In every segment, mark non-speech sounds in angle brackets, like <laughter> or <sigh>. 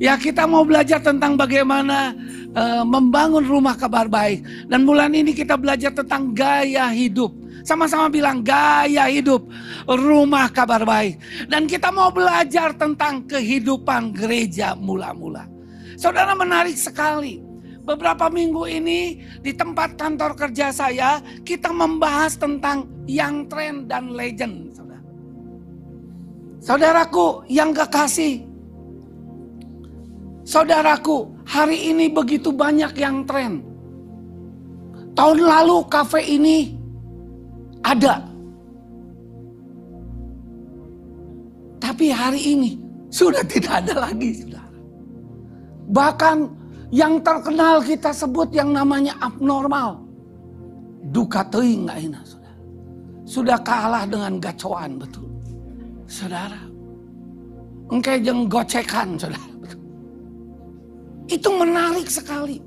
Ya kita mau belajar tentang bagaimana uh, membangun rumah kabar baik. Dan bulan ini kita belajar tentang gaya hidup. Sama-sama bilang gaya hidup rumah kabar baik. Dan kita mau belajar tentang kehidupan gereja mula-mula. Saudara menarik sekali. Beberapa minggu ini di tempat kantor kerja saya kita membahas tentang yang tren dan legend. Saudara. Saudaraku yang kekasih, Saudaraku, hari ini begitu banyak yang tren. Tahun lalu kafe ini ada. Tapi hari ini sudah tidak ada lagi, saudara. Bahkan yang terkenal kita sebut yang namanya abnormal. Duka teing nggak enak, saudara. Sudah kalah dengan gacoan, betul. Saudara. Engkau jeng gocekan, saudara. Itu menarik sekali.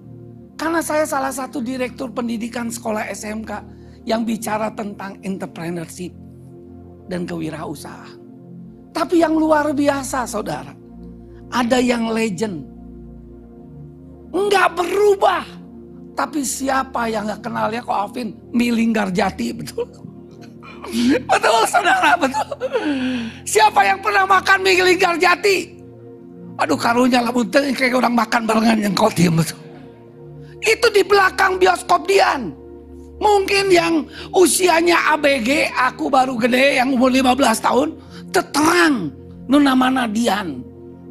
Karena saya salah satu direktur pendidikan sekolah SMK yang bicara tentang entrepreneurship dan kewirausahaan. Tapi yang luar biasa saudara. Ada yang legend. Enggak berubah. Tapi siapa yang gak kenal ya kok Alvin? Milinggar Jati betul. <laughs> betul saudara betul. Siapa yang pernah makan Milinggar Jati? Aduh karunya lah kayak orang makan barengan yang diem itu. Itu di belakang bioskop Dian. Mungkin yang usianya ABG, aku baru gede yang umur 15 tahun, terang nuna mana Dian,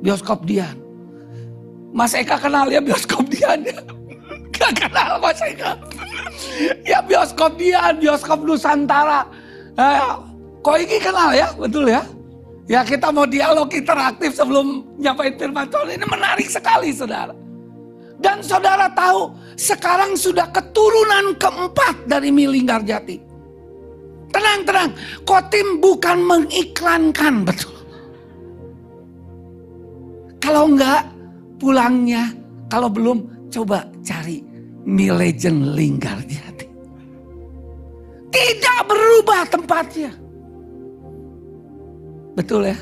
bioskop Dian. Mas Eka kenal ya bioskop Dian <laughs> ya? Gak kenal Mas Eka. <laughs> ya bioskop Dian, bioskop Nusantara. Eh, kok ini kenal ya, betul ya? Ya kita mau dialog interaktif sebelum nyampain firman Tuhan ini menarik sekali saudara. Dan saudara tahu sekarang sudah keturunan keempat dari Milinggar Jati. Tenang, tenang. Kotim bukan mengiklankan betul. Kalau enggak pulangnya, kalau belum coba cari Mi Legend Linggar Jati. Tidak berubah tempatnya. Betul ya?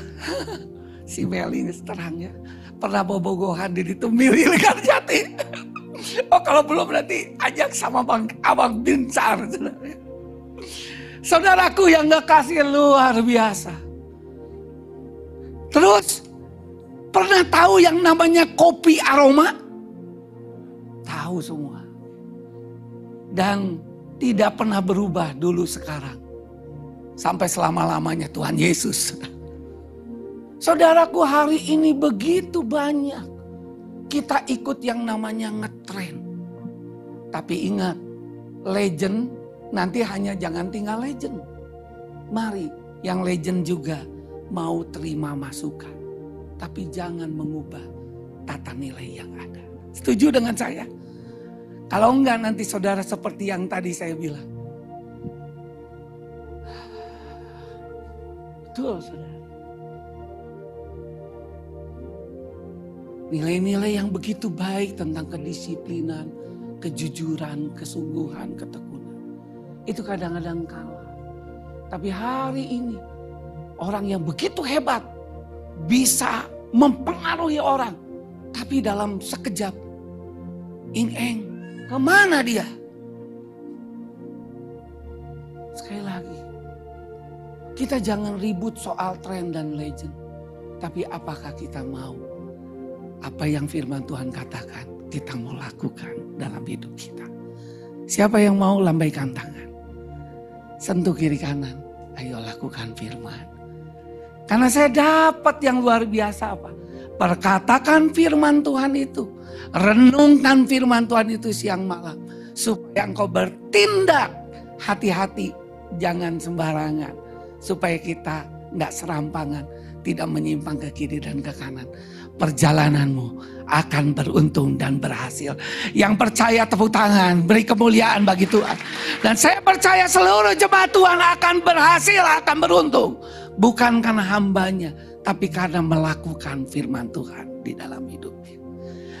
<laughs> si Meli ini terangnya. Pernah bobogohan di itu milikan jati. <laughs> oh kalau belum berarti ajak sama bang, abang Binsar. <laughs> Saudaraku yang gak kasih luar biasa. Terus pernah tahu yang namanya kopi aroma? Tahu semua. Dan tidak pernah berubah dulu sekarang. Sampai selama-lamanya Tuhan Yesus. Saudaraku hari ini begitu banyak kita ikut yang namanya ngetren. Tapi ingat, legend nanti hanya jangan tinggal legend. Mari yang legend juga mau terima masukan. Tapi jangan mengubah tata nilai yang ada. Setuju dengan saya? Kalau enggak nanti saudara seperti yang tadi saya bilang. Betul saudara. Nilai-nilai yang begitu baik tentang kedisiplinan, kejujuran, kesungguhan, ketekunan. Itu kadang-kadang kalah. Tapi hari ini orang yang begitu hebat bisa mempengaruhi orang. Tapi dalam sekejap, ing-eng, ke mana dia? Sekali lagi, kita jangan ribut soal tren dan legend. Tapi apakah kita mau apa yang firman Tuhan katakan kita mau lakukan dalam hidup kita. Siapa yang mau lambaikan tangan? Sentuh kiri kanan. Ayo lakukan firman. Karena saya dapat yang luar biasa apa? Perkatakan firman Tuhan itu. Renungkan firman Tuhan itu siang malam. Supaya engkau bertindak hati-hati. Jangan sembarangan. Supaya kita nggak serampangan. Tidak menyimpang ke kiri dan ke kanan perjalananmu akan beruntung dan berhasil. Yang percaya tepuk tangan, beri kemuliaan bagi Tuhan. Dan saya percaya seluruh jemaat Tuhan akan berhasil, akan beruntung. Bukan karena hambanya, tapi karena melakukan firman Tuhan di dalam hidupnya.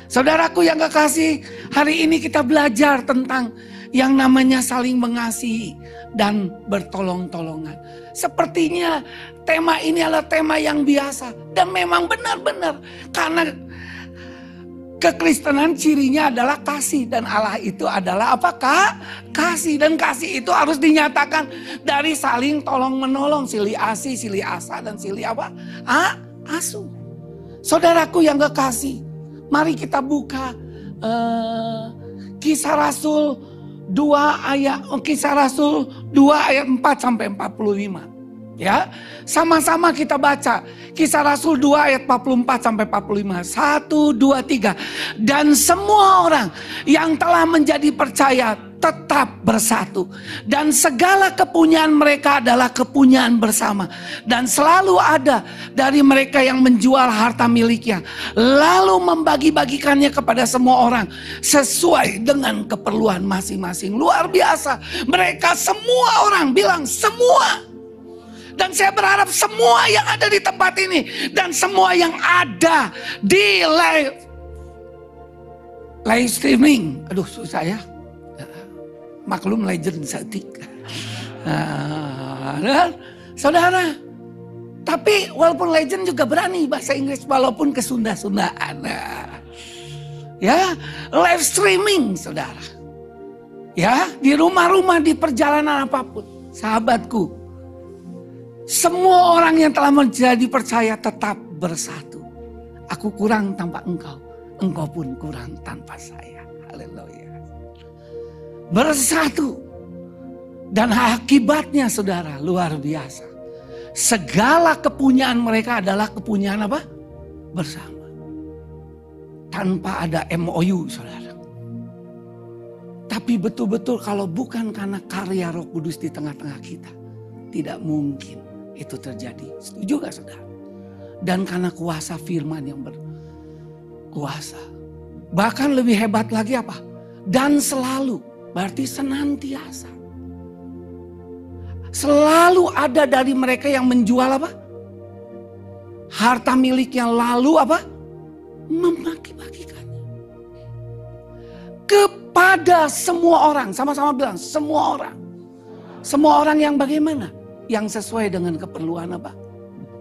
Saudaraku yang kekasih, hari ini kita belajar tentang yang namanya saling mengasihi dan bertolong-tolongan. Sepertinya tema ini adalah tema yang biasa dan memang benar-benar karena Kekristenan cirinya adalah kasih dan Allah itu adalah apakah? Kasih dan kasih itu harus dinyatakan dari saling tolong menolong sili asi, sili asa dan sili apa? Ah, asu. Saudaraku yang kekasih, mari kita buka uh, kisah Rasul 2 ayat oh, kisah Rasul 2 ayat 4 sampai 45. Ya, sama-sama kita baca Kisah Rasul 2 ayat 44 sampai 45. 1 2 3. Dan semua orang yang telah menjadi percaya tetap bersatu. Dan segala kepunyaan mereka adalah kepunyaan bersama. Dan selalu ada dari mereka yang menjual harta miliknya. Lalu membagi-bagikannya kepada semua orang sesuai dengan keperluan masing-masing. Luar biasa. Mereka semua orang bilang semua dan saya berharap semua yang ada di tempat ini dan semua yang ada di live live streaming. Aduh susah ya. Maklum legend setik. Nah, <laughs> saudara, tapi walaupun legend juga berani bahasa Inggris walaupun kesunda-sundaan. Nah, ya, live streaming saudara. Ya, di rumah-rumah, di perjalanan apa pun. Sahabatku, semua orang yang telah menjadi percaya tetap bersatu. Aku kurang tanpa engkau, engkau pun kurang tanpa saya. Haleluya. Bersatu. Dan akibatnya saudara luar biasa. Segala kepunyaan mereka adalah kepunyaan apa? Bersama. Tanpa ada MOU saudara. Tapi betul-betul kalau bukan karena karya roh kudus di tengah-tengah kita. Tidak mungkin itu terjadi. Setuju gak saudara? Dan karena kuasa firman yang berkuasa. Bahkan lebih hebat lagi apa? Dan selalu, berarti senantiasa. Selalu ada dari mereka yang menjual apa? Harta miliknya lalu apa? Membagi-bagikannya. Kepada semua orang. Sama-sama bilang, semua orang. Semua orang yang bagaimana? Yang sesuai dengan keperluan apa?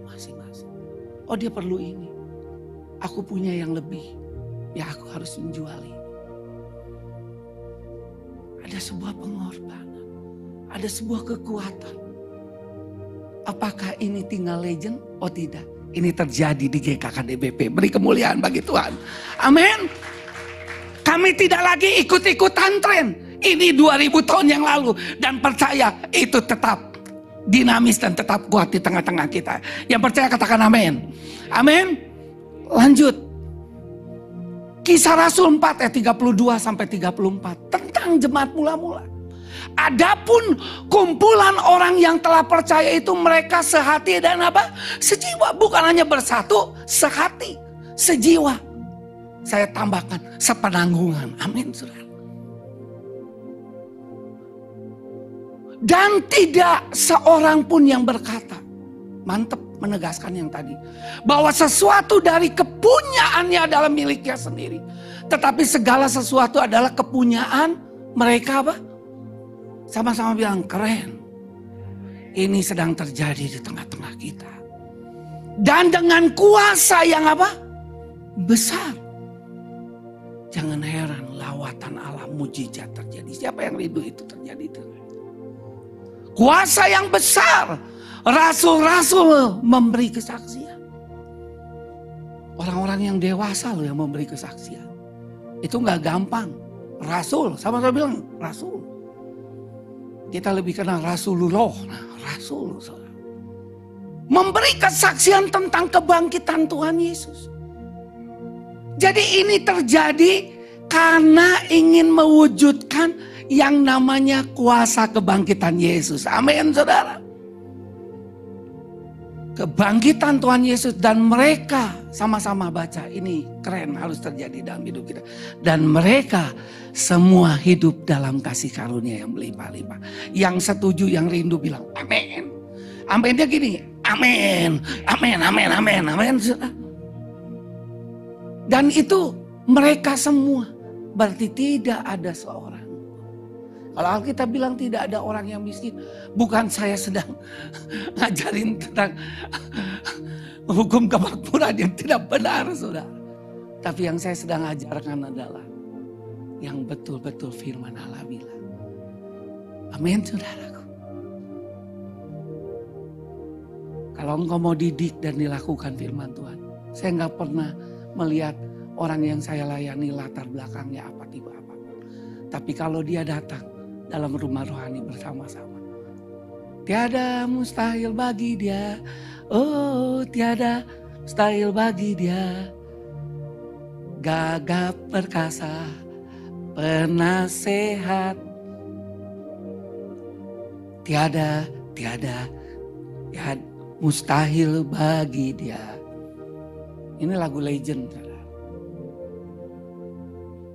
Masing-masing. Oh dia perlu ini. Aku punya yang lebih. Ya aku harus menjual ini. Ada sebuah pengorbanan. Ada sebuah kekuatan. Apakah ini tinggal legend? Oh tidak. Ini terjadi di GKKDBP. Beri kemuliaan bagi Tuhan. Amin. Kami tidak lagi ikut-ikutan tren. Ini 2000 tahun yang lalu. Dan percaya itu tetap dinamis dan tetap kuat di tengah-tengah kita. Yang percaya katakan amin. Amin. Lanjut. Kisah Rasul 4 ayat 32 sampai 34 tentang jemaat mula-mula. Adapun kumpulan orang yang telah percaya itu mereka sehati dan apa? Sejiwa. Bukan hanya bersatu, sehati, sejiwa. Saya tambahkan sepenanggungan. Amin, saudara. Dan tidak seorang pun yang berkata. Mantap menegaskan yang tadi. Bahwa sesuatu dari kepunyaannya adalah miliknya sendiri. Tetapi segala sesuatu adalah kepunyaan mereka apa? Sama-sama bilang keren. Ini sedang terjadi di tengah-tengah kita. Dan dengan kuasa yang apa? Besar. Jangan heran lawatan Allah mujizat terjadi. Siapa yang rindu itu terjadi? Itu? Kuasa yang besar. Rasul-rasul memberi kesaksian. Orang-orang yang dewasa loh yang memberi kesaksian. Itu nggak gampang. Rasul, sama saya bilang rasul. Kita lebih kenal Rasulullah. Nah, rasul. Memberi kesaksian tentang kebangkitan Tuhan Yesus. Jadi ini terjadi karena ingin mewujudkan yang namanya kuasa kebangkitan Yesus. Amin saudara. Kebangkitan Tuhan Yesus dan mereka sama-sama baca ini keren harus terjadi dalam hidup kita. Dan mereka semua hidup dalam kasih karunia yang berlimpah-limpah. Yang setuju, yang rindu bilang amin. Aminnya gini, amin, amin, amin, amin, amin. Dan itu Mereka semua berarti tidak ada seorang. Kalau Alkitab bilang tidak ada orang yang miskin, bukan saya sedang <laughs> ngajarin tentang <laughs> hukum kemakmuran yang tidak benar, saudara. Tapi yang saya sedang ajarkan adalah yang betul-betul firman Allah bilang. Amin, saudaraku. Kalau engkau mau didik dan dilakukan firman Tuhan, saya nggak pernah melihat orang yang saya layani latar belakangnya apa tiba apa. Tapi kalau dia datang dalam rumah rohani bersama-sama. Tiada mustahil bagi dia. Oh, tiada mustahil bagi dia. Gagap perkasa, penasehat. Tiada, tiada, tiada mustahil bagi dia. Ini lagu legend.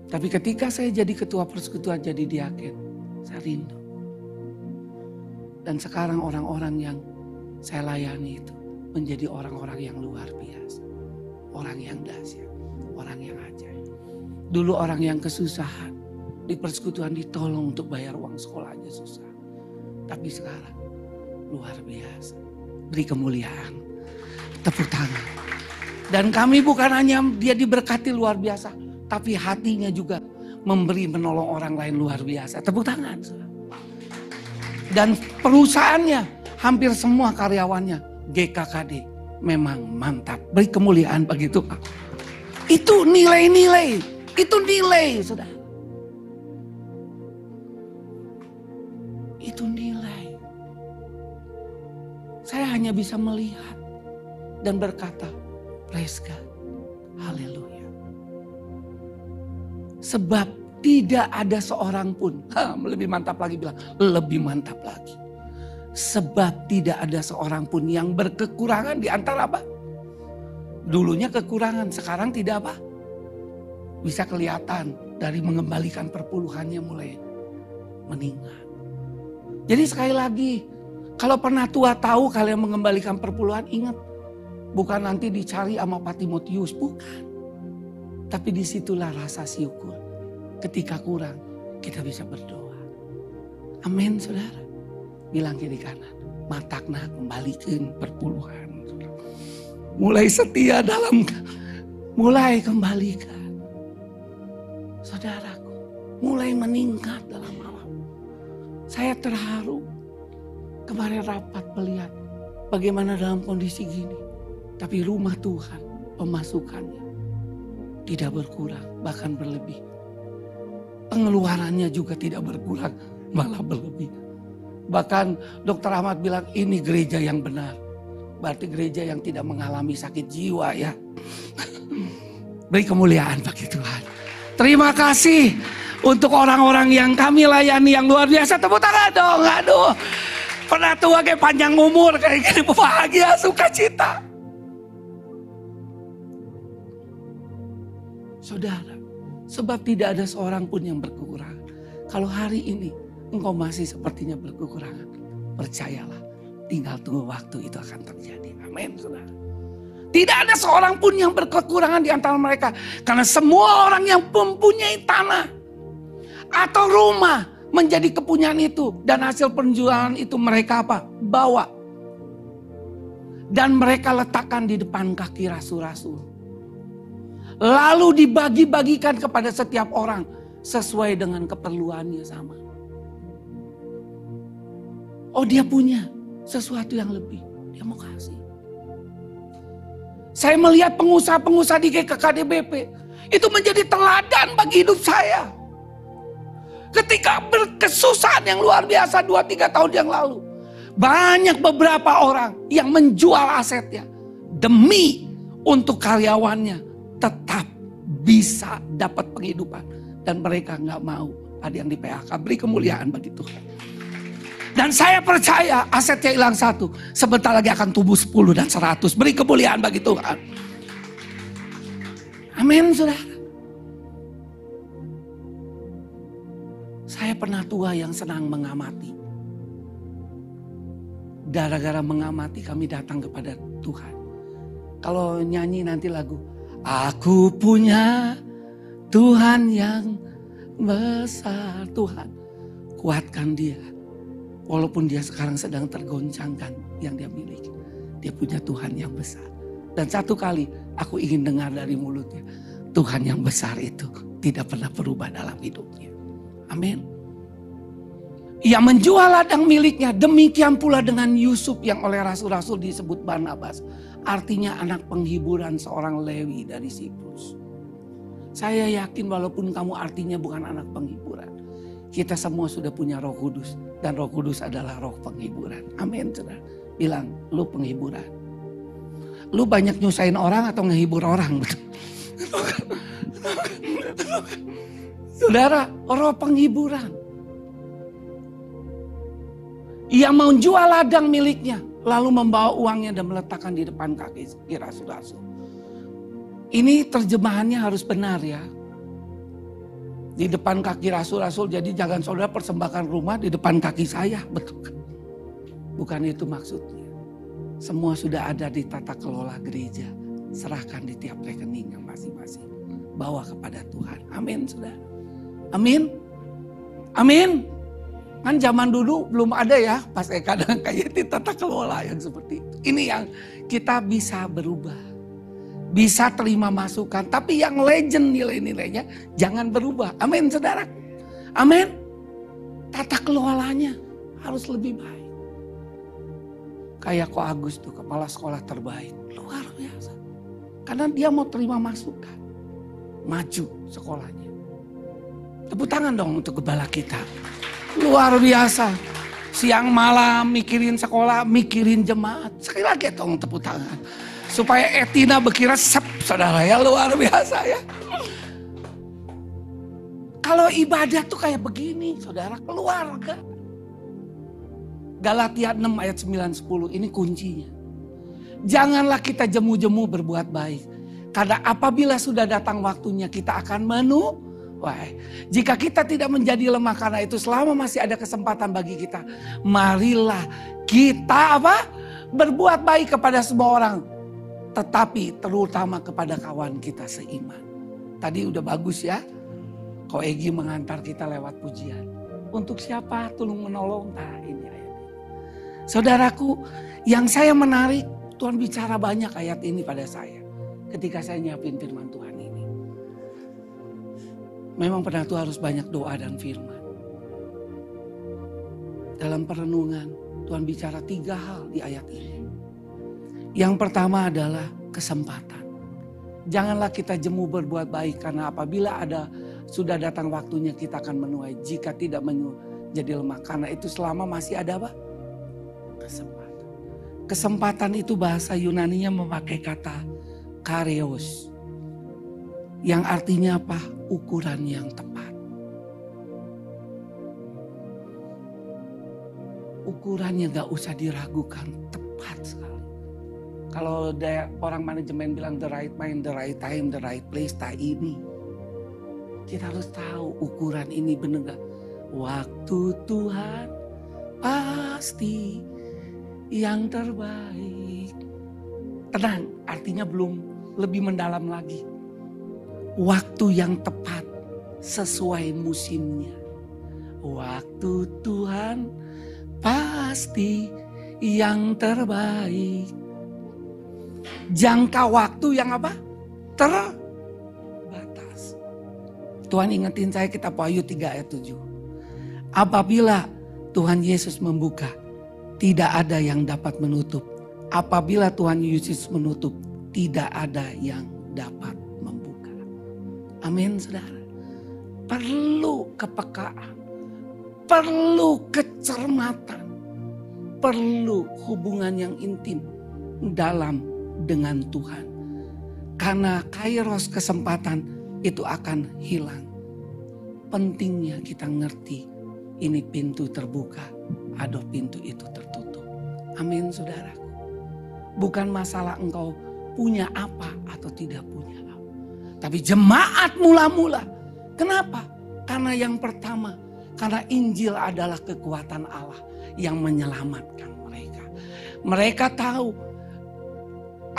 Tapi ketika saya jadi ketua persekutuan jadi diaken, saya rindu. Dan sekarang orang-orang yang saya layani itu menjadi orang-orang yang luar biasa. Orang yang dahsyat, orang yang ajaib. Dulu orang yang kesusahan, di persekutuan ditolong untuk bayar uang sekolah aja susah. Tapi sekarang luar biasa. Beri kemuliaan. Tepuk tangan. Dan kami bukan hanya dia diberkati luar biasa. Tapi hatinya juga memberi menolong orang lain luar biasa. Tepuk tangan. Dan perusahaannya hampir semua karyawannya GKKD memang mantap. Beri kemuliaan bagi Tuhan. Itu nilai-nilai, itu nilai, sudah. Itu nilai. Saya hanya bisa melihat dan berkata, praise God, haleluya. Sebab tidak ada seorang pun, ha, lebih mantap lagi bilang, lebih mantap lagi. Sebab tidak ada seorang pun yang berkekurangan di antara apa? Dulunya kekurangan, sekarang tidak apa? Bisa kelihatan dari mengembalikan perpuluhannya mulai meninggal. Jadi sekali lagi, kalau pernah tua tahu kalian mengembalikan perpuluhan, ingat. Bukan nanti dicari sama Pak Timotius, bukan. Tapi di situlah rasa syukur. Ketika kurang, kita bisa berdoa. Amin saudara. Bilang kiri kanan. Matakna kembalikan perpuluhan. Mulai setia dalam mulai kembalikan. Saudaraku, mulai meningkat dalam malam. Saya terharu kemarin rapat melihat bagaimana dalam kondisi gini. Tapi rumah Tuhan pemasukannya tidak berkurang, bahkan berlebih. Pengeluarannya juga tidak berkurang, malah berlebih. Bahkan dokter Ahmad bilang ini gereja yang benar. Berarti gereja yang tidak mengalami sakit jiwa ya. Beri kemuliaan bagi Tuhan. Terima kasih untuk orang-orang yang kami layani yang luar biasa. Tepuk tangan dong, aduh. Pernah tua kayak panjang umur, kayak gini bahagia, sukacita. Saudara, sebab tidak ada seorang pun yang berkekurangan. Kalau hari ini engkau masih sepertinya berkekurangan, percayalah, tinggal tunggu waktu itu akan terjadi. Amin, saudara. Tidak ada seorang pun yang berkekurangan di antara mereka. Karena semua orang yang mempunyai tanah atau rumah menjadi kepunyaan itu. Dan hasil penjualan itu mereka apa? Bawa. Dan mereka letakkan di depan kaki rasul-rasul lalu dibagi-bagikan kepada setiap orang sesuai dengan keperluannya sama. Oh dia punya sesuatu yang lebih, dia mau kasih. Saya melihat pengusaha-pengusaha di GKKDBP itu menjadi teladan bagi hidup saya. Ketika berkesusahan yang luar biasa 2-3 tahun yang lalu. Banyak beberapa orang yang menjual asetnya demi untuk karyawannya tetap bisa dapat penghidupan. Dan mereka nggak mau ada yang di PHK. Beri kemuliaan bagi Tuhan. Dan saya percaya asetnya hilang satu. Sebentar lagi akan tumbuh 10 dan 100. Beri kemuliaan bagi Tuhan. Amin saudara. Saya pernah tua yang senang mengamati. Gara-gara mengamati kami datang kepada Tuhan. Kalau nyanyi nanti lagu Aku punya Tuhan yang besar. Tuhan kuatkan dia. Walaupun dia sekarang sedang tergoncangkan yang dia miliki. Dia punya Tuhan yang besar. Dan satu kali aku ingin dengar dari mulutnya. Tuhan yang besar itu tidak pernah berubah dalam hidupnya. Amin. Ia menjual ladang miliknya. Demikian pula dengan Yusuf yang oleh rasul-rasul disebut Barnabas. Artinya anak penghiburan seorang Lewi dari Siprus. Saya yakin walaupun kamu artinya bukan anak penghiburan. Kita semua sudah punya roh kudus. Dan roh kudus adalah roh penghiburan. Amin. Saudara. Bilang, lu penghiburan. Lu banyak nyusahin orang atau ngehibur orang. <laughs> Saudara, roh penghiburan. Ia mau jual ladang miliknya. Lalu membawa uangnya dan meletakkan di depan kaki rasul-rasul. Ini terjemahannya harus benar ya. Di depan kaki rasul-rasul jadi jangan saudara persembahkan rumah di depan kaki saya. Betul kan? Bukan itu maksudnya. Semua sudah ada di tata kelola gereja. Serahkan di tiap rekening yang masing-masing. Bawa kepada Tuhan. Amin saudara. Amin. Amin. Kan zaman dulu belum ada ya pas Eka dan kayak tata kelola yang seperti itu. Ini yang kita bisa berubah. Bisa terima masukan. Tapi yang legend nilai-nilainya jangan berubah. Amin saudara. Amin. Tata kelolanya harus lebih baik. Kayak Ko Agus tuh kepala sekolah terbaik. Luar biasa. Karena dia mau terima masukan. Maju sekolahnya. Tepuk tangan dong untuk kepala kita. Luar biasa. Siang malam mikirin sekolah, mikirin jemaat. Sekali lagi tolong tepuk tangan. Supaya Etina berkira sep saudara ya luar biasa ya. Kalau ibadah tuh kayak begini saudara keluarga. Galatia 6 ayat 9 10 ini kuncinya. Janganlah kita jemu-jemu berbuat baik. Karena apabila sudah datang waktunya kita akan menu Wah, jika kita tidak menjadi lemah karena itu selama masih ada kesempatan bagi kita, marilah kita apa? Berbuat baik kepada semua orang, tetapi terutama kepada kawan kita seiman. Tadi udah bagus ya. Kau Egi mengantar kita lewat pujian. Untuk siapa tolong menolong? Nah ini ayat. Saudaraku, yang saya menarik, Tuhan bicara banyak ayat ini pada saya. Ketika saya nyiapin firman Tuhan. Memang pada itu harus banyak doa dan firman. Dalam perenungan, Tuhan bicara tiga hal di ayat ini. Yang pertama adalah kesempatan. Janganlah kita jemu berbuat baik karena apabila ada sudah datang waktunya kita akan menuai. Jika tidak menjadi lemah karena itu selama masih ada apa? Kesempatan. Kesempatan itu bahasa Yunaninya memakai kata kareos. Yang artinya apa? ukuran yang tepat. Ukurannya gak usah diragukan, tepat sekali. Kalau orang manajemen bilang the right mind, the right time, the right place, tak ini. Kita harus tahu ukuran ini benar gak? Waktu Tuhan pasti yang terbaik. Tenang, artinya belum lebih mendalam lagi waktu yang tepat sesuai musimnya. Waktu Tuhan pasti yang terbaik. Jangka waktu yang apa? Terbatas. Tuhan ingetin saya kita Wahyu 3 ayat 7. Apabila Tuhan Yesus membuka, tidak ada yang dapat menutup. Apabila Tuhan Yesus menutup, tidak ada yang dapat Amin saudara. Perlu kepekaan. Perlu kecermatan. Perlu hubungan yang intim dalam dengan Tuhan. Karena kairos kesempatan itu akan hilang. Pentingnya kita ngerti ini pintu terbuka atau pintu itu tertutup. Amin saudara. Bukan masalah engkau punya apa atau tidak punya tapi jemaat mula-mula. Kenapa? Karena yang pertama, karena Injil adalah kekuatan Allah yang menyelamatkan mereka. Mereka tahu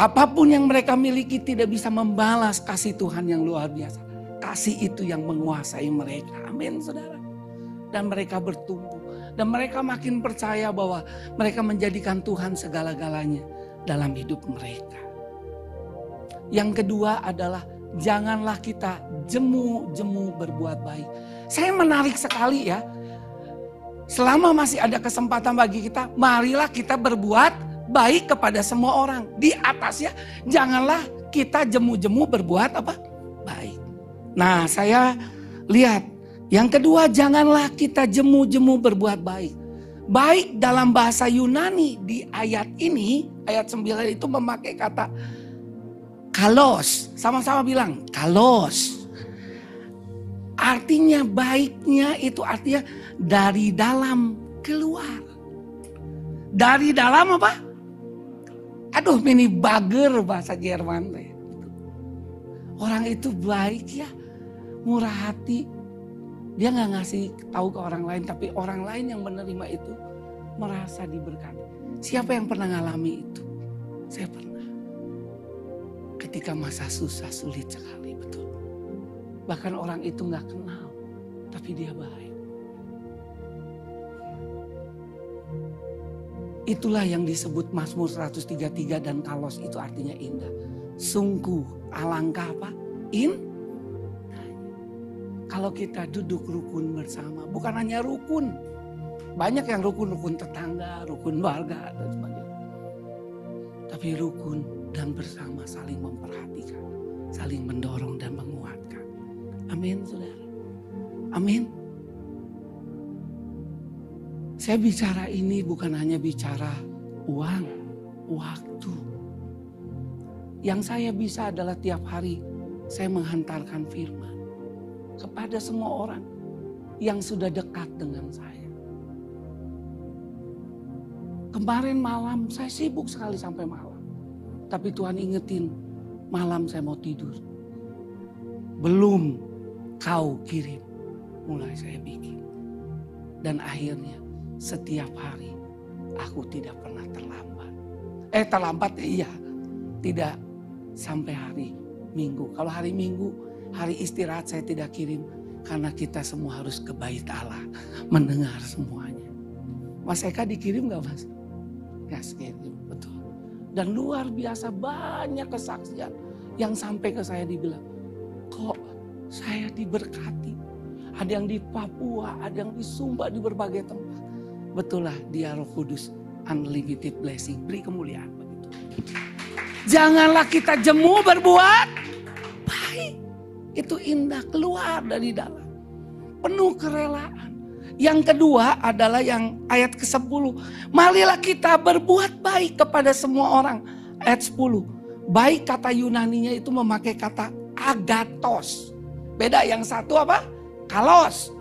apa pun yang mereka miliki tidak bisa membalas kasih Tuhan yang luar biasa. kasih itu yang menguasai mereka. Amin saudara. Dan mereka bertumbuh. Dan mereka makin percaya bahwa mereka menjadikan Tuhan segala-galanya dalam hidup mereka. Yang kedua adalah janganlah kita jemu-jemu berbuat baik. Saya menarik sekali ya. Selama masih ada kesempatan bagi kita, marilah kita berbuat baik kepada semua orang. Di atasnya janganlah kita jemu-jemu berbuat apa? Baik. Nah, saya lihat yang kedua janganlah kita jemu-jemu berbuat baik. Baik dalam bahasa Yunani di ayat ini, ayat 9 itu memakai kata kalos. Sama-sama bilang kalos. Artinya baiknya itu artinya dari dalam keluar. Dari dalam apa? Aduh mini bager bahasa Jerman. Orang itu baik ya, murah hati, dia nggak ngasih tahu ke orang lain, tapi orang lain yang menerima itu merasa diberkati. Siapa yang pernah ngalami itu? Saya pernah. Ketika masa susah sulit sekali, betul. Bahkan orang itu nggak kenal, tapi dia baik. Itulah yang disebut Mazmur 133 dan Kalos itu artinya indah. Sungguh alangkah apa? In kalau kita duduk rukun bersama, bukan hanya rukun. Banyak yang rukun-rukun tetangga, rukun warga dan sebagainya. Tapi rukun dan bersama saling memperhatikan, saling mendorong dan menguatkan. Amin, saudara. Amin. Saya bicara ini bukan hanya bicara uang, waktu. Yang saya bisa adalah tiap hari saya menghantarkan firman kepada semua orang yang sudah dekat dengan saya. Kemarin malam saya sibuk sekali sampai malam. Tapi Tuhan ingetin malam saya mau tidur. Belum kau kirim. Mulai saya bikin. Dan akhirnya setiap hari aku tidak pernah terlambat. Eh terlambat ya iya. Tidak sampai hari Minggu. Kalau hari Minggu Hari istirahat saya tidak kirim karena kita semua harus ke bait Allah mendengar semuanya. Mas Eka dikirim gak mas? Gak kirim, betul. Dan luar biasa banyak kesaksian yang sampai ke saya dibilang, kok saya diberkati. Ada yang di Papua, ada yang di Sumba, di berbagai tempat. Betul lah dia roh kudus, unlimited blessing, beri kemuliaan. Begitu. Janganlah kita jemu berbuat baik. Itu indah keluar dari dalam. Penuh kerelaan. Yang kedua adalah yang ayat ke-10. Marilah kita berbuat baik kepada semua orang. Ayat 10. Baik kata Yunaninya itu memakai kata agatos. Beda yang satu apa? Kalos.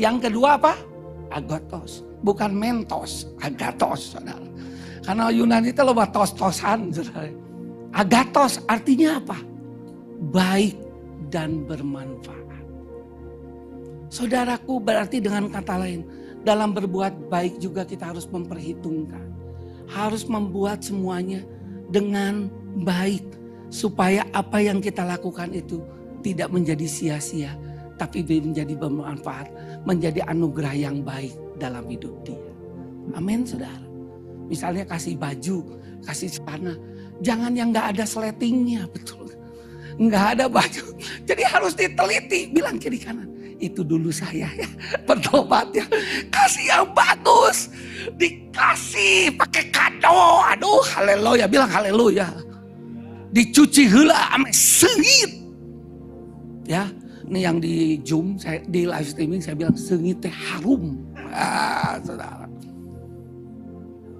Yang kedua apa? Agatos. Bukan mentos, agatos. Saudara. Karena Yunani itu loba tos-tosan. Agatos artinya apa? Baik dan bermanfaat. Saudaraku berarti dengan kata lain, dalam berbuat baik juga kita harus memperhitungkan. Harus membuat semuanya dengan baik. Supaya apa yang kita lakukan itu tidak menjadi sia-sia. Tapi menjadi bermanfaat. Menjadi anugerah yang baik dalam hidup dia. Amin saudara. Misalnya kasih baju, kasih celana. Jangan yang gak ada sletingnya betul nggak ada baju. Jadi harus diteliti, bilang kiri kanan. Itu dulu saya ya, bertobat ya. Kasih yang bagus, dikasih pakai kado. Aduh, haleluya, bilang haleluya. Dicuci hula ame sengit. Ya, ini yang di Zoom, saya, di live streaming saya bilang sengit teh harum. Ah, saudara.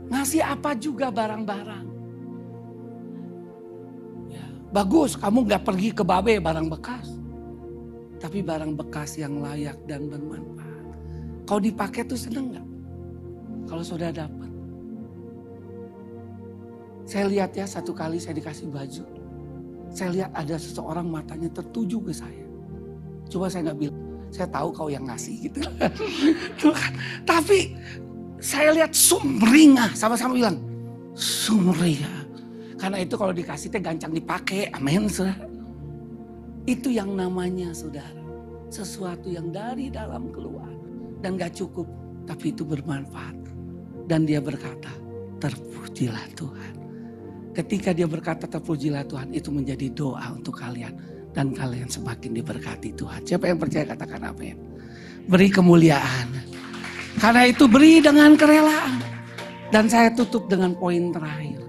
Ngasih apa juga barang-barang. Bagus, kamu gak pergi ke babe barang bekas. Tapi barang bekas yang layak dan bermanfaat. Kalau dipakai tuh seneng gak? Kalau sudah dapat. Saya lihat ya satu kali saya dikasih baju. Saya lihat ada seseorang matanya tertuju ke saya. Coba saya nggak bilang, saya tahu kau yang ngasih gitu. <laughs> Tapi saya lihat sumringah, sama-sama bilang, sumringah. Karena itu kalau dikasih teh gancang dipakai. Amin. Itu yang namanya saudara. Sesuatu yang dari dalam keluar. Dan gak cukup. Tapi itu bermanfaat. Dan dia berkata, terpujilah Tuhan. Ketika dia berkata terpujilah Tuhan. Itu menjadi doa untuk kalian. Dan kalian semakin diberkati Tuhan. Siapa yang percaya katakan amin. Beri kemuliaan. Karena itu beri dengan kerelaan. Dan saya tutup dengan poin terakhir.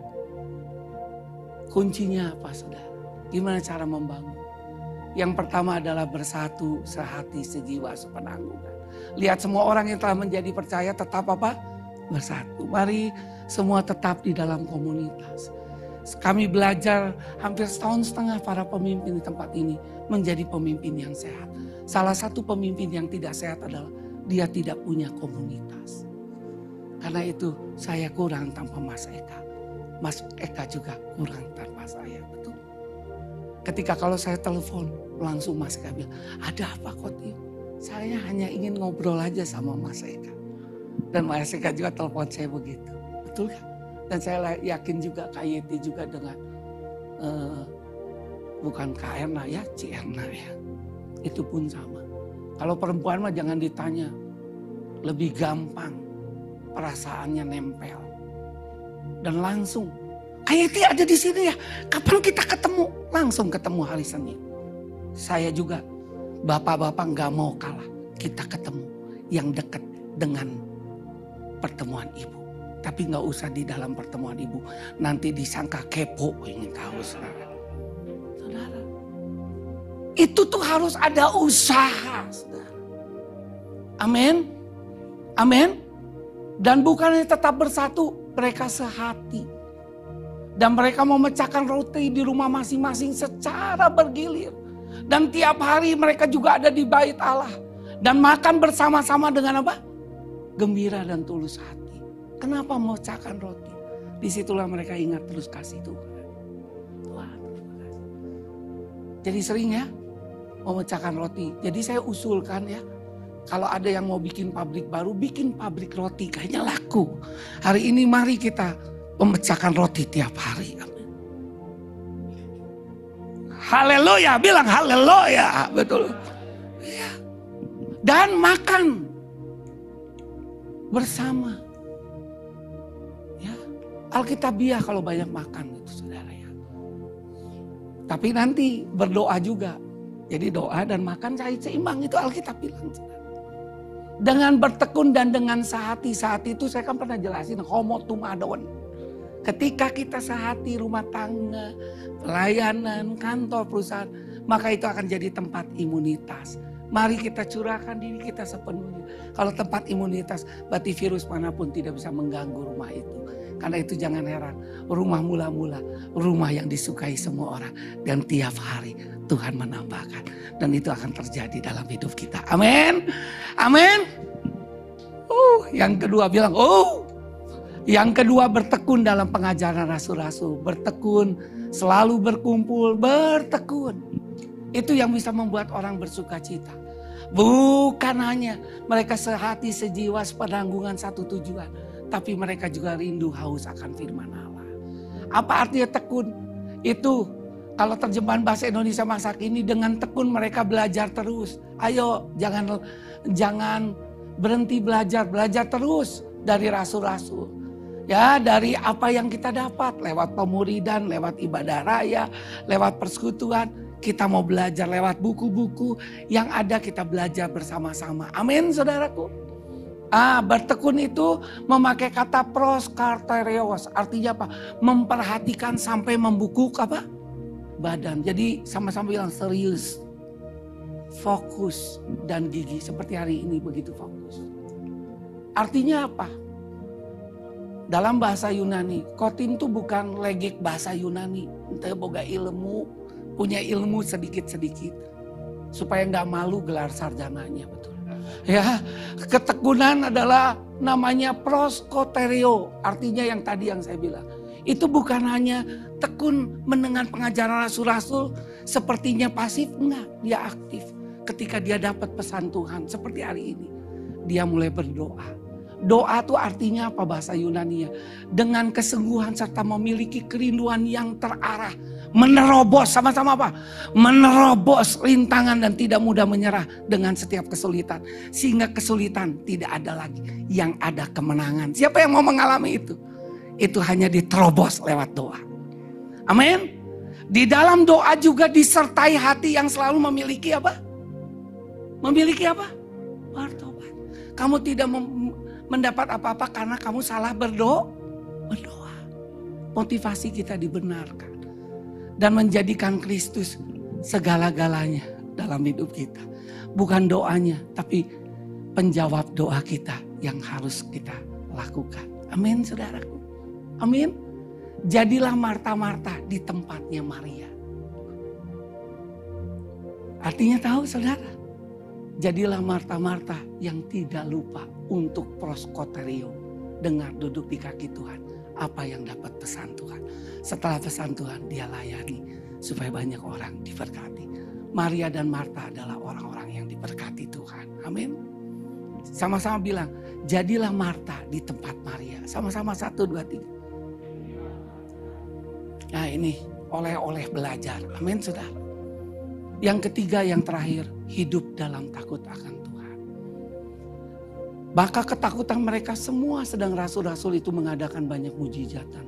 Kuncinya apa saudara? Gimana cara membangun? Yang pertama adalah bersatu, sehati, sejiwa, sepenanggungan. Lihat semua orang yang telah menjadi percaya tetap apa? Bersatu. Mari semua tetap di dalam komunitas. Kami belajar hampir setahun setengah para pemimpin di tempat ini menjadi pemimpin yang sehat. Salah satu pemimpin yang tidak sehat adalah dia tidak punya komunitas. Karena itu saya kurang tanpa Mas Eka. Mas Eka juga kurang tanpa saya. Betul. Ketika kalau saya telepon, langsung Mas Eka bilang, ada apa Koti? Saya hanya ingin ngobrol aja sama Mas Eka. Dan Mas Eka juga telepon saya begitu. Betul kan? Dan saya yakin juga KYT juga dengan uh, bukan Kak Erna ya, Ci Erna ya. Itu pun sama. Kalau perempuan mah jangan ditanya. Lebih gampang perasaannya nempel. Dan langsung Ayati ada di sini ya. Kapan kita ketemu? Langsung ketemu hari Senin. Saya juga bapak-bapak nggak mau kalah. Kita ketemu yang dekat dengan pertemuan ibu. Tapi nggak usah di dalam pertemuan ibu. Nanti disangka kepo ingin tahu saudara. Saudara. Itu tuh harus ada usaha. Amin. Amin. Dan bukannya tetap bersatu. Mereka sehati dan mereka memecahkan roti di rumah masing-masing secara bergilir. Dan tiap hari mereka juga ada di bait Allah. Dan makan bersama-sama dengan apa? Gembira dan tulus hati. Kenapa memecahkan roti? Di situlah mereka ingat terus kasih Tuhan. Tuhan, Jadi sering ya memecahkan roti. Jadi saya usulkan ya. Kalau ada yang mau bikin pabrik baru, bikin pabrik roti. Kayaknya laku. Hari ini mari kita memecahkan roti tiap hari. Haleluya, bilang haleluya, betul. Ya. Dan makan bersama. Ya, Alkitabiah kalau banyak makan itu saudara ya. Tapi nanti berdoa juga. Jadi doa dan makan seimbang itu Alkitab bilang. Dengan bertekun dan dengan sehati. Saat itu saya kan pernah jelasin homo tumadon Ketika kita sehati rumah tangga, pelayanan, kantor, perusahaan, maka itu akan jadi tempat imunitas. Mari kita curahkan diri kita sepenuhnya. Kalau tempat imunitas, berarti virus mana pun tidak bisa mengganggu rumah itu. Karena itu jangan heran, rumah mula-mula, rumah yang disukai semua orang. Dan tiap hari Tuhan menambahkan. Dan itu akan terjadi dalam hidup kita. Amin. Amin. Uh, yang kedua bilang, oh yang kedua bertekun dalam pengajaran rasul-rasul. Bertekun, selalu berkumpul, bertekun. Itu yang bisa membuat orang bersuka cita. Bukan hanya mereka sehati, sejiwa, sepenanggungan, satu tujuan. Tapi mereka juga rindu haus akan firman Allah. Apa artinya tekun? Itu kalau terjemahan bahasa Indonesia masa kini dengan tekun mereka belajar terus. Ayo jangan jangan berhenti belajar, belajar terus dari rasul-rasul ya dari apa yang kita dapat lewat pemuridan, lewat ibadah raya, lewat persekutuan. Kita mau belajar lewat buku-buku yang ada kita belajar bersama-sama. Amin saudaraku. Ah, bertekun itu memakai kata proskarterios. Artinya apa? Memperhatikan sampai membukuk apa? Badan. Jadi sama-sama bilang serius. Fokus dan gigi. Seperti hari ini begitu fokus. Artinya apa? Dalam bahasa Yunani, kotin itu bukan legik bahasa Yunani. Ente boga ilmu, punya ilmu sedikit-sedikit. Supaya nggak malu gelar sarjananya, betul. Ya, ketekunan adalah namanya proskoterio. Artinya yang tadi yang saya bilang. Itu bukan hanya tekun mendengar pengajaran rasul-rasul sepertinya pasif. Enggak, dia aktif. Ketika dia dapat pesan Tuhan seperti hari ini. Dia mulai berdoa Doa itu artinya apa bahasa Yunani ya? Dengan kesungguhan serta memiliki kerinduan yang terarah Menerobos sama-sama apa? Menerobos rintangan dan tidak mudah menyerah dengan setiap kesulitan. Sehingga kesulitan tidak ada lagi. Yang ada kemenangan. Siapa yang mau mengalami itu? Itu hanya diterobos lewat doa. Amin. Di dalam doa juga disertai hati yang selalu memiliki apa? Memiliki apa? Bertobat. Kamu tidak mendapat apa-apa karena kamu salah berdoa. Berdoa. Motivasi kita dibenarkan dan menjadikan Kristus segala-galanya dalam hidup kita. Bukan doanya, tapi penjawab doa kita yang harus kita lakukan. Amin, saudaraku. Amin. Jadilah Marta-Marta di tempatnya Maria. Artinya tahu saudara? Jadilah Marta-Marta yang tidak lupa untuk proskoterio. Dengar duduk di kaki Tuhan. Apa yang dapat pesan Tuhan. Setelah pesan Tuhan dia layani supaya banyak orang diberkati. Maria dan Marta adalah orang-orang yang diberkati Tuhan. Amin. Sama-sama bilang, jadilah Marta di tempat Maria. Sama-sama satu, dua, tiga. Nah ini oleh-oleh belajar. Amin sudah. Yang ketiga yang terakhir, hidup dalam takut akan Tuhan. Bahkan ketakutan mereka semua sedang rasul-rasul itu mengadakan banyak mujizat dan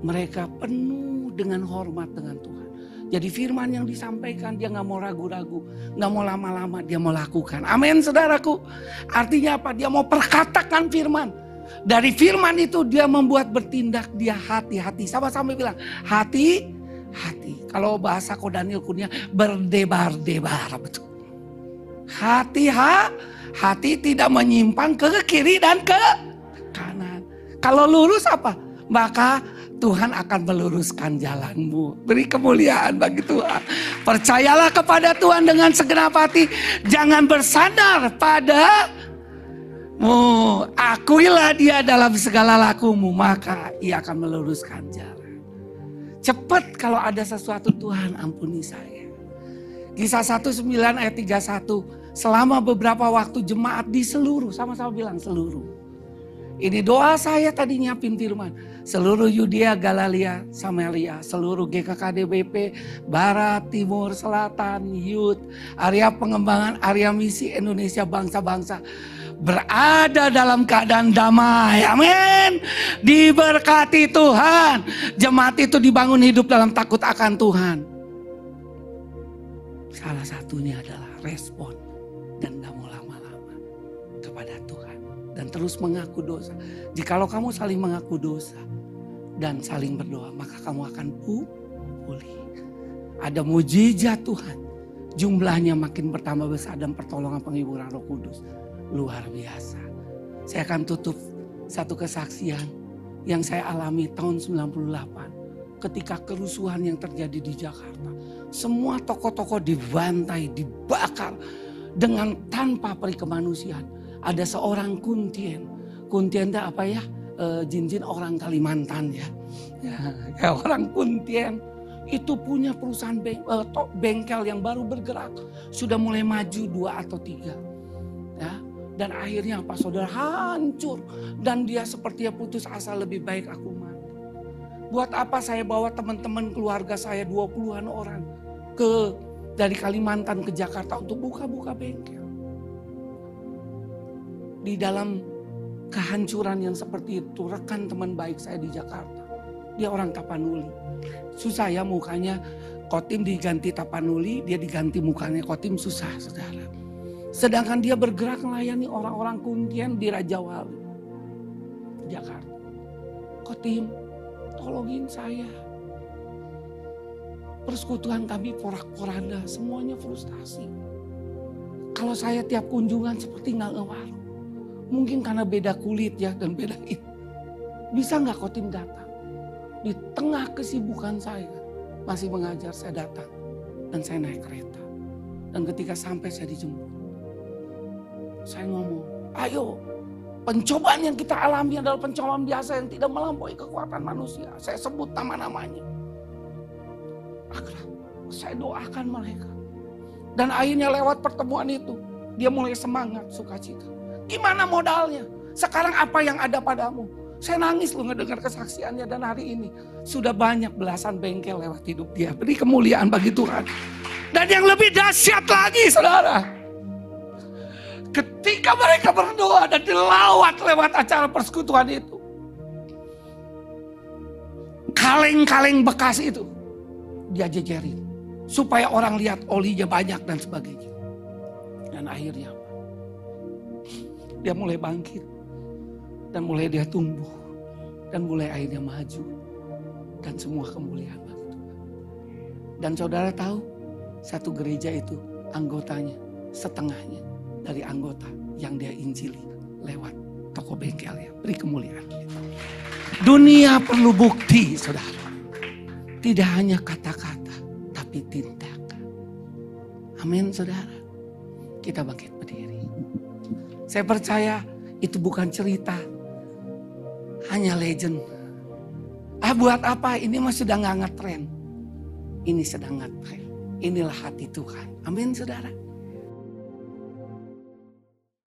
mereka penuh dengan hormat dengan Tuhan. Jadi firman yang disampaikan dia nggak mau ragu-ragu, nggak mau lama-lama dia mau lakukan. Amin saudaraku. Artinya apa? Dia mau perkatakan firman. Dari firman itu dia membuat bertindak dia hati-hati. Sama-sama bilang hati, hati. Kalau bahasa Kodaniel kunya berdebar-debar betul. Hati ha, hati tidak menyimpan ke kiri dan ke kanan. Kalau lurus apa? Maka Tuhan akan meluruskan jalanmu. Beri kemuliaan bagi Tuhan. Percayalah kepada Tuhan dengan segenap hati. Jangan bersandar pada mu. Akuilah dia dalam segala lakumu. Maka ia akan meluruskan jalan. Cepat kalau ada sesuatu Tuhan ampuni saya. Kisah 19 ayat 31. Selama beberapa waktu jemaat di seluruh. Sama-sama bilang seluruh. Ini doa saya tadi nyiapin firman seluruh Yudea, Galalia, Samaria, seluruh GKKDBP, Barat, Timur, Selatan, Yud, area pengembangan, area misi Indonesia bangsa-bangsa berada dalam keadaan damai. Amin. Diberkati Tuhan. Jemaat itu dibangun hidup dalam takut akan Tuhan. Salah satunya adalah respon dan gak mau lama-lama kepada Tuhan dan terus mengaku dosa. Jikalau kamu saling mengaku dosa, dan saling berdoa, maka kamu akan pulih. Ada mujizat Tuhan. Jumlahnya makin bertambah besar dan pertolongan penghiburan Roh Kudus luar biasa. Saya akan tutup satu kesaksian yang saya alami tahun 98 ketika kerusuhan yang terjadi di Jakarta. Semua toko-toko dibantai, dibakar dengan tanpa perikemanusiaan. Ada seorang kuntien. Kuntien itu apa ya? uh, jin-jin orang Kalimantan ya. ya. Ya, orang Kuntien itu punya perusahaan beng, uh, bengkel yang baru bergerak. Sudah mulai maju dua atau tiga. Ya. Dan akhirnya apa saudara hancur. Dan dia sepertinya putus asa lebih baik aku mati. Buat apa saya bawa teman-teman keluarga saya 20-an orang ke dari Kalimantan ke Jakarta untuk buka-buka bengkel. Di dalam kehancuran yang seperti itu. Rekan teman baik saya di Jakarta. Dia orang Tapanuli. Susah ya mukanya. Kotim diganti Tapanuli, dia diganti mukanya Kotim susah saudara. Sedangkan dia bergerak melayani orang-orang kuntien di Raja Wali. Jakarta. Kotim, tolongin saya. Persekutuan kami porak-poranda, semuanya frustasi. Kalau saya tiap kunjungan seperti nggak ngewaru. Mungkin karena beda kulit ya dan beda itu. Bisa nggak Kotim datang? Di tengah kesibukan saya masih mengajar saya datang dan saya naik kereta. Dan ketika sampai saya dijemput. Saya ngomong, ayo pencobaan yang kita alami adalah pencobaan biasa yang tidak melampaui kekuatan manusia. Saya sebut nama-namanya. Akrab, saya doakan mereka. Dan akhirnya lewat pertemuan itu, dia mulai semangat, sukacita. Gimana modalnya? Sekarang apa yang ada padamu? Saya nangis loh ngedengar kesaksiannya dan hari ini sudah banyak belasan bengkel lewat hidup dia. Beri kemuliaan bagi Tuhan. Dan yang lebih dahsyat lagi saudara. Ketika mereka berdoa dan dilawat lewat acara persekutuan itu. Kaleng-kaleng bekas itu dia jejerin. Supaya orang lihat olinya banyak dan sebagainya. Dan akhirnya dia mulai bangkit dan mulai dia tumbuh. Dan mulai akhirnya maju. Dan semua kemuliaan. Dan saudara tahu, satu gereja itu anggotanya setengahnya dari anggota yang dia injili lewat toko bengkel ya. Beri kemuliaan. Dunia perlu bukti saudara. Tidak hanya kata-kata, tapi tindakan. Amin saudara. Kita bangkit berdiri. Saya percaya itu bukan cerita hanya legend. Ah buat apa? Ini mah sudah nggak ngetren. Ini sedang ngetren. Inilah hati Tuhan. Amin saudara.